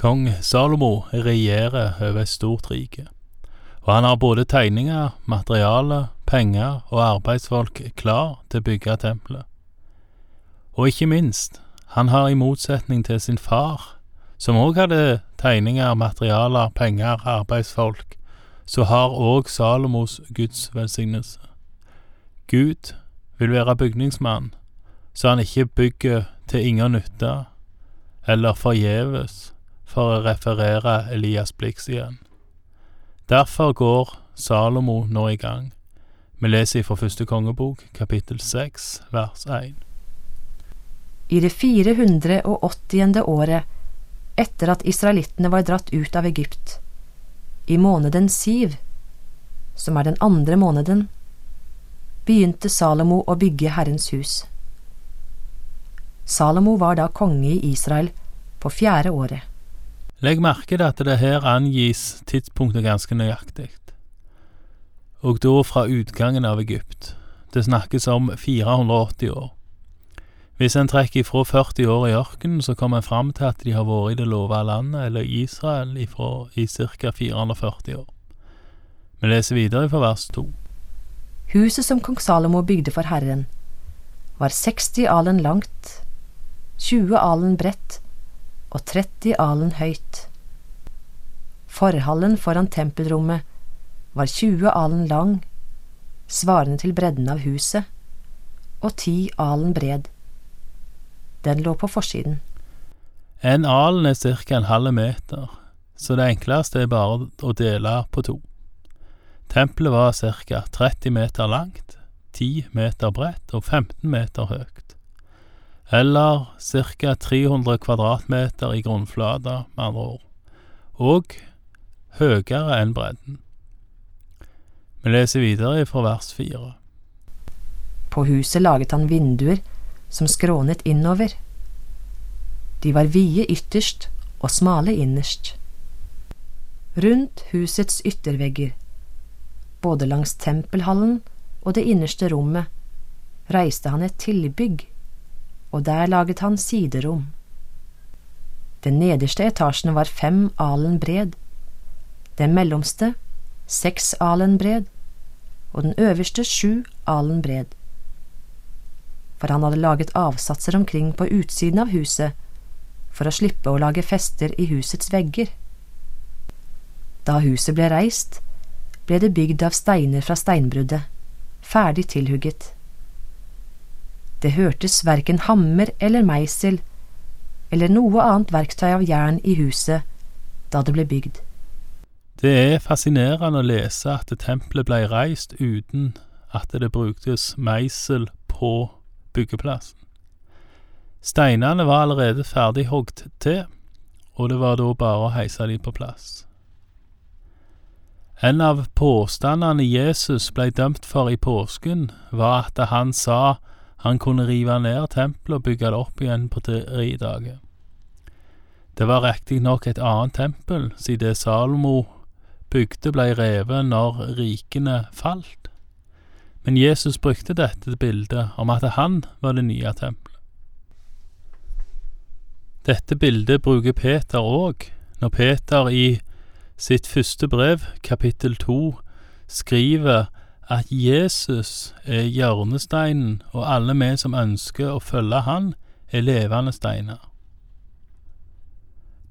Kong Salomo regjerer over et stort rike, og han har både tegninger, materiale, penger og arbeidsfolk klar til å bygge tempelet. Og ikke minst, han har i motsetning til sin far, som òg hadde tegninger, materialer, penger, arbeidsfolk, så har òg Salomos Guds velsignelse. Gud vil være bygningsmann, så han ikke bygger til ingen nytte, eller forgjeves, for å referere Elias Blix igjen. Derfor går Salomo nå i gang. Vi leser fra første kongebok, kapittel seks, vers én. I det 480. året etter at israelittene var dratt ut av Egypt, i måneden Siv, som er den andre måneden, begynte Salomo å bygge Herrens hus. Salomo var da konge i Israel på fjerde året. Legg merke til at det her angis tidspunktet ganske nøyaktig, og da fra utgangen av Egypt. Det snakkes om 480 år. Hvis en trekker ifra 40 år i ørkenen, så kommer en fram til at de har vært i det lova landet, eller Israel, ifra, i ca. 440 år. Vi leser videre fra vers 2. Huset som kong Salomo bygde for Herren, var 60 alen langt, 20 alen bredt og 30 alen høyt. Forhallen foran tempelrommet var 20 alen lang, svarende til bredden av huset, og 10 alen bred. Den lå på forsiden. En alen er ca. en halv meter, så det enkleste er bare å dele på to. Tempelet var ca. 30 meter langt, 10 meter bredt og 15 meter høyt. Eller ca. 300 kvadratmeter i grunnflata, med andre ord, og høyere enn bredden. Vi leser videre fra vers fire. På huset laget han vinduer som skrånet innover. De var vide ytterst og smale innerst. Rundt husets yttervegger, både langs tempelhallen og det innerste rommet, reiste han et tilbygg, og der laget han siderom. Den nederste etasjen var fem alen bred, den mellomste seks alen bred, og den øverste sju alen bred. For han hadde laget avsatser omkring på utsiden av huset for å slippe å lage fester i husets vegger. Da huset ble reist, ble det bygd av steiner fra steinbruddet, ferdig tilhugget. Det hørtes verken hammer eller meisel eller noe annet verktøy av jern i huset da det ble bygd. Det er fascinerende å lese at tempelet ble reist uten at det bruktes meisel på byggeplassen. Steinene var allerede ferdig hogd til, og det var da bare å heise de på plass. En av påstandene Jesus ble dømt for i påsken, var at han sa han kunne rive ned tempelet og bygge det opp igjen på tre dager. Det var riktignok et annet tempel, siden det Salomo bygde blei revet når rikene falt. Men Jesus brukte dette bildet om at han var det nye tempelet. Dette bildet bruker Peter òg, når Peter i sitt første brev, kapittel to, skriver at Jesus er hjørnesteinen, og alle vi som ønsker å følge han, er levende steiner.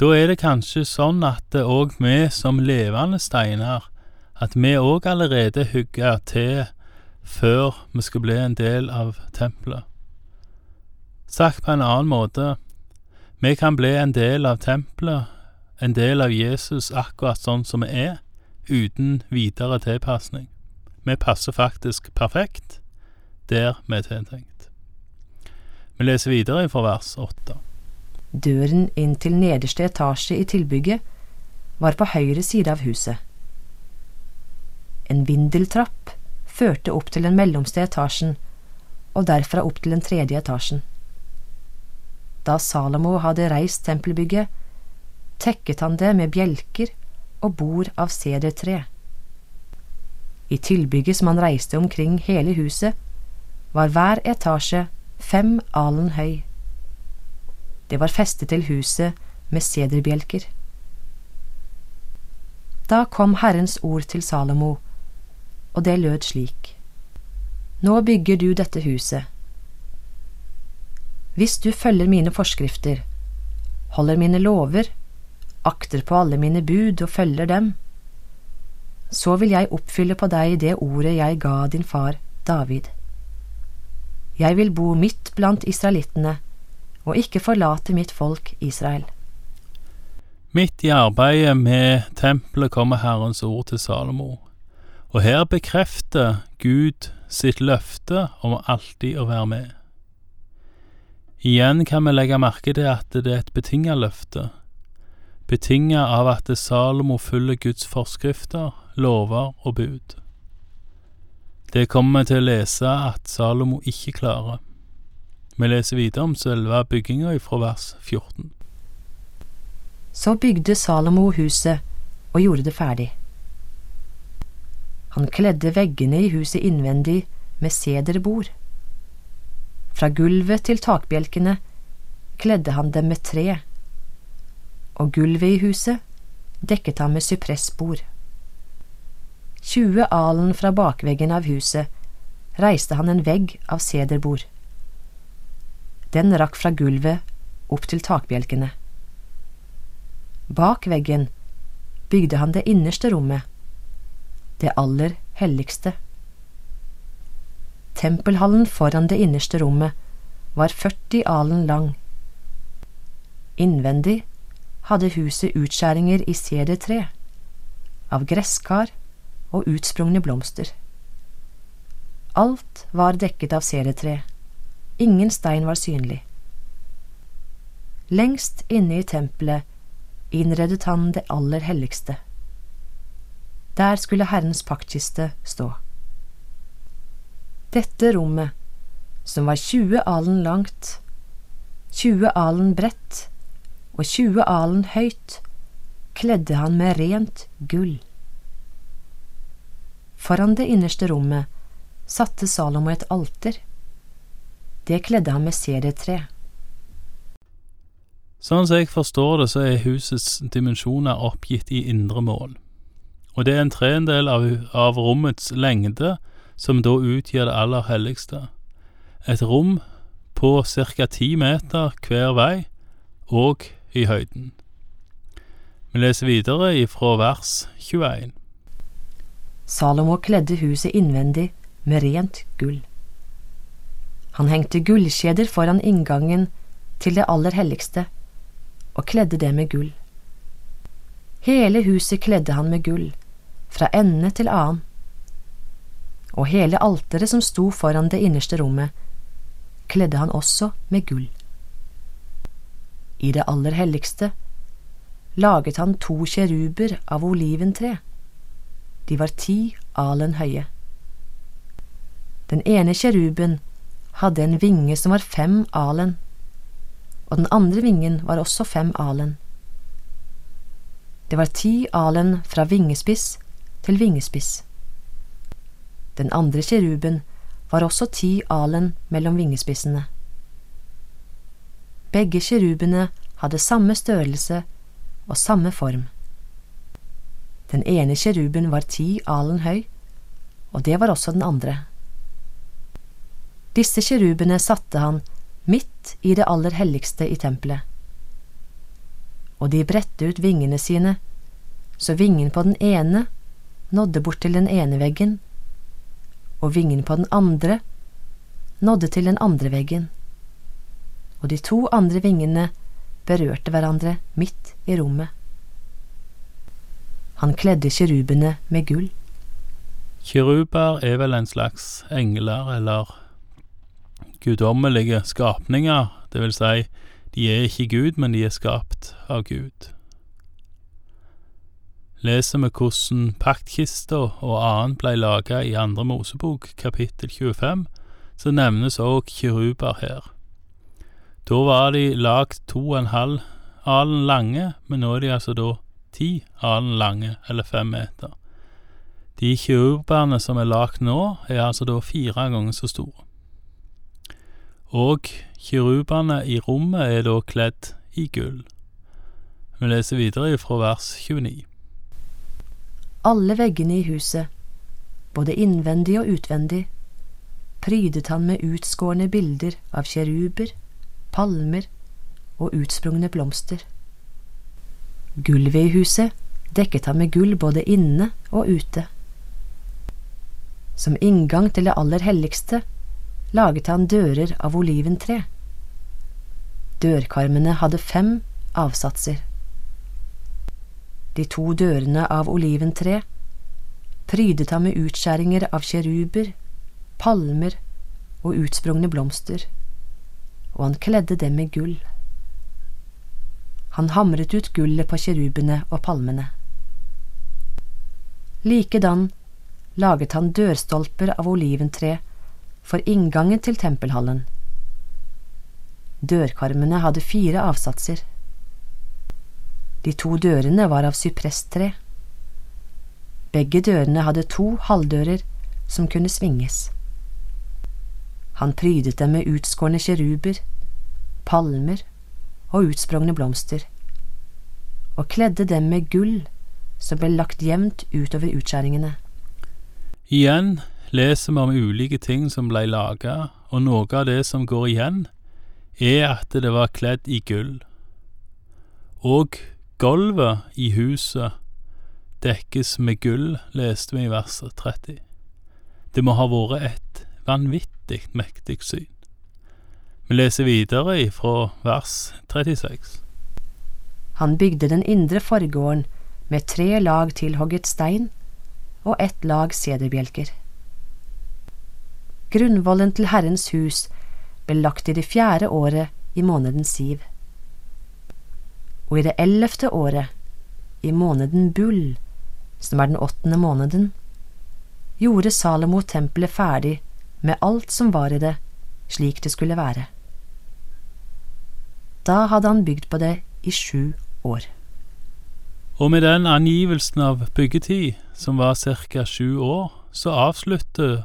Da er det kanskje sånn at òg vi som levende steiner, at vi òg allerede hugger til før vi skal bli en del av tempelet. Sagt på en annen måte, vi kan bli en del av tempelet, en del av Jesus akkurat sånn som vi er, uten videre tilpasning. Vi passer faktisk perfekt der vi er tiltenkt. Vi leser videre fra vers åtte. Døren inn til nederste etasje i tilbygget var på høyre side av huset. En vindeltrapp førte opp til den mellomste etasjen, og derfra opp til den tredje etasjen. Da Salomo hadde reist tempelbygget, tekket han det med bjelker og bord av sedertre. I tilbygget som han reiste omkring hele huset, var hver etasje fem alen høy. Det var festet til huset med sederbjelker. Da kom Herrens ord til Salomo, og det lød slik. Nå bygger du dette huset. Hvis du følger mine forskrifter, holder mine lover, akter på alle mine bud og følger dem, så vil jeg oppfylle på deg det ordet jeg ga din far David. Jeg vil bo midt blant israelittene og ikke forlate mitt folk Israel. Midt i arbeidet med tempelet kommer Herrens ord til Salomo, og her bekrefter Gud sitt løfte om alltid å være med. Igjen kan vi legge merke til at det er et betinget løfte, betinget av at Salomo følger Guds forskrifter, lover og bud. Det kommer vi til å lese at Salomo ikke klarer. Vi leser videre om selve bygginga fra vers 14. Så bygde Salomo huset og gjorde det ferdig. Han kledde veggene i huset innvendig med sederbord. Fra gulvet til takbjelkene kledde han dem med tre, og gulvet i huset dekket han med sypressbord. Tjue alen fra bakveggen av huset reiste han en vegg av sederbord. Den rakk fra gulvet opp til takbjelkene. Bak veggen bygde han det innerste rommet, det aller helligste. Tempelhallen foran det innerste rommet var 40 alen lang. Innvendig hadde huset utskjæringer i sedertre, av gresskar og utsprungne blomster. Alt var dekket av sedertre, ingen stein var synlig. Lengst inne i tempelet innredet han det aller helligste. Der skulle Herrens paktkiste stå. Dette rommet, som var 20 alen langt, 20 alen bredt og 20 alen høyt, kledde han med rent gull. Foran det innerste rommet satte Salomo et alter. Det kledde han med serietre. Sånn som jeg forstår det, så er husets dimensjoner oppgitt i indre mål, og det er en tredjedel av, av rommets lengde som da utgjør det aller helligste. Et rom på ca. ti meter hver vei og i høyden. Vi leser videre ifra vers 21. Salomo kledde huset innvendig med rent gull. Han hengte gullkjeder foran inngangen til det aller helligste, og kledde det med gull. Hele huset kledde han med gull, fra ende til annen. Og hele alteret som sto foran det innerste rommet, kledde han også med gull. I det aller helligste laget han to kjeruber av oliventre. De var ti alen høye. Den ene kjeruben hadde en vinge som var fem alen, og den andre vingen var også fem alen. Det var ti alen fra vingespiss til vingespiss. Den andre kjeruben var også ti alen mellom vingespissene. Begge kjerubene hadde samme størrelse og samme form. Den ene kjeruben var ti alen høy, og det var også den andre. Disse kjerubene satte han midt i det aller helligste i tempelet. Og de bredte ut vingene sine, så vingen på den ene nådde bort til den ene veggen, og vingen på den andre nådde til den andre veggen, og de to andre vingene berørte hverandre midt i rommet. Han kledde kirubene med gull. Kiruber er vel en slags engler eller guddommelige skapninger, det vil si, de er ikke Gud, men de er skapt av Gud. Leser vi hvordan paktkista og annet blei laga i Andre Mosebok, kapittel 25, så nevnes òg kiruber her. Da var de lagd to og en halv alen lange, men nå er de altså da ti alen lange, eller fem meter. De kiruberne som er lagd nå, er altså da fire ganger så store. Og kirubene i rommet er da kledd i gull. Vi leser videre fra vers 29. alle veggene i huset, både innvendig og utvendig, prydet han med utskårne bilder av kjeruber, palmer og utsprungne blomster. Gulvet i huset dekket han med gull både inne og ute. Som inngang til det aller helligste laget han dører av oliventre. Dørkarmene hadde fem avsatser. De to dørene av oliventre prydet han med utskjæringer av kjeruber, palmer og utsprungne blomster, og han kledde dem med gull. Han hamret ut gullet på kjerubene og palmene. Likedan laget han dørstolper av oliventre for inngangen til tempelhallen. Dørkarmene hadde fire avsatser. De to dørene var av sypresstre. Begge dørene hadde to halvdører som kunne svinges. Han prydet dem med utskårne kjeruber, palmer og utsprungne blomster, og kledde dem med gull som ble lagt jevnt utover utskjæringene. Igjen leser vi om ulike ting som blei laga, og noe av det som går igjen, er at det var kledd i gull. Og gulvet i huset dekkes med gull, leste vi i vers 30. Det må ha vært et vanvittig mektig syn. Vi leser videre ifra vers 36. Han bygde den indre forgården med tre lag tilhogget stein og ett lag sederbjelker. Grunnvollen til Herrens hus ble lagt i det fjerde året i måneden Siv. Og i det ellevte året, i måneden Bull, som er den åttende måneden, gjorde Salomo tempelet ferdig med alt som var i det, slik det skulle være. Da hadde han bygd på det i sju år. Og med den angivelsen av byggetid, som var ca. sju år, så avslutter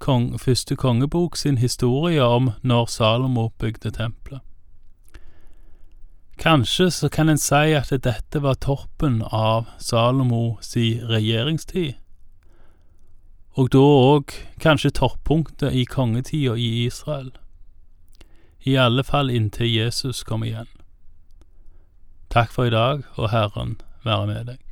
kong, første kongebok sin historie om når Salomo bygde tempelet. Kanskje så kan en si at dette var toppen av Salomo si regjeringstid, og da òg kanskje toppunktet i kongetida i Israel. I alle fall inntil Jesus kom igjen. Takk for i dag, og Herren være med deg.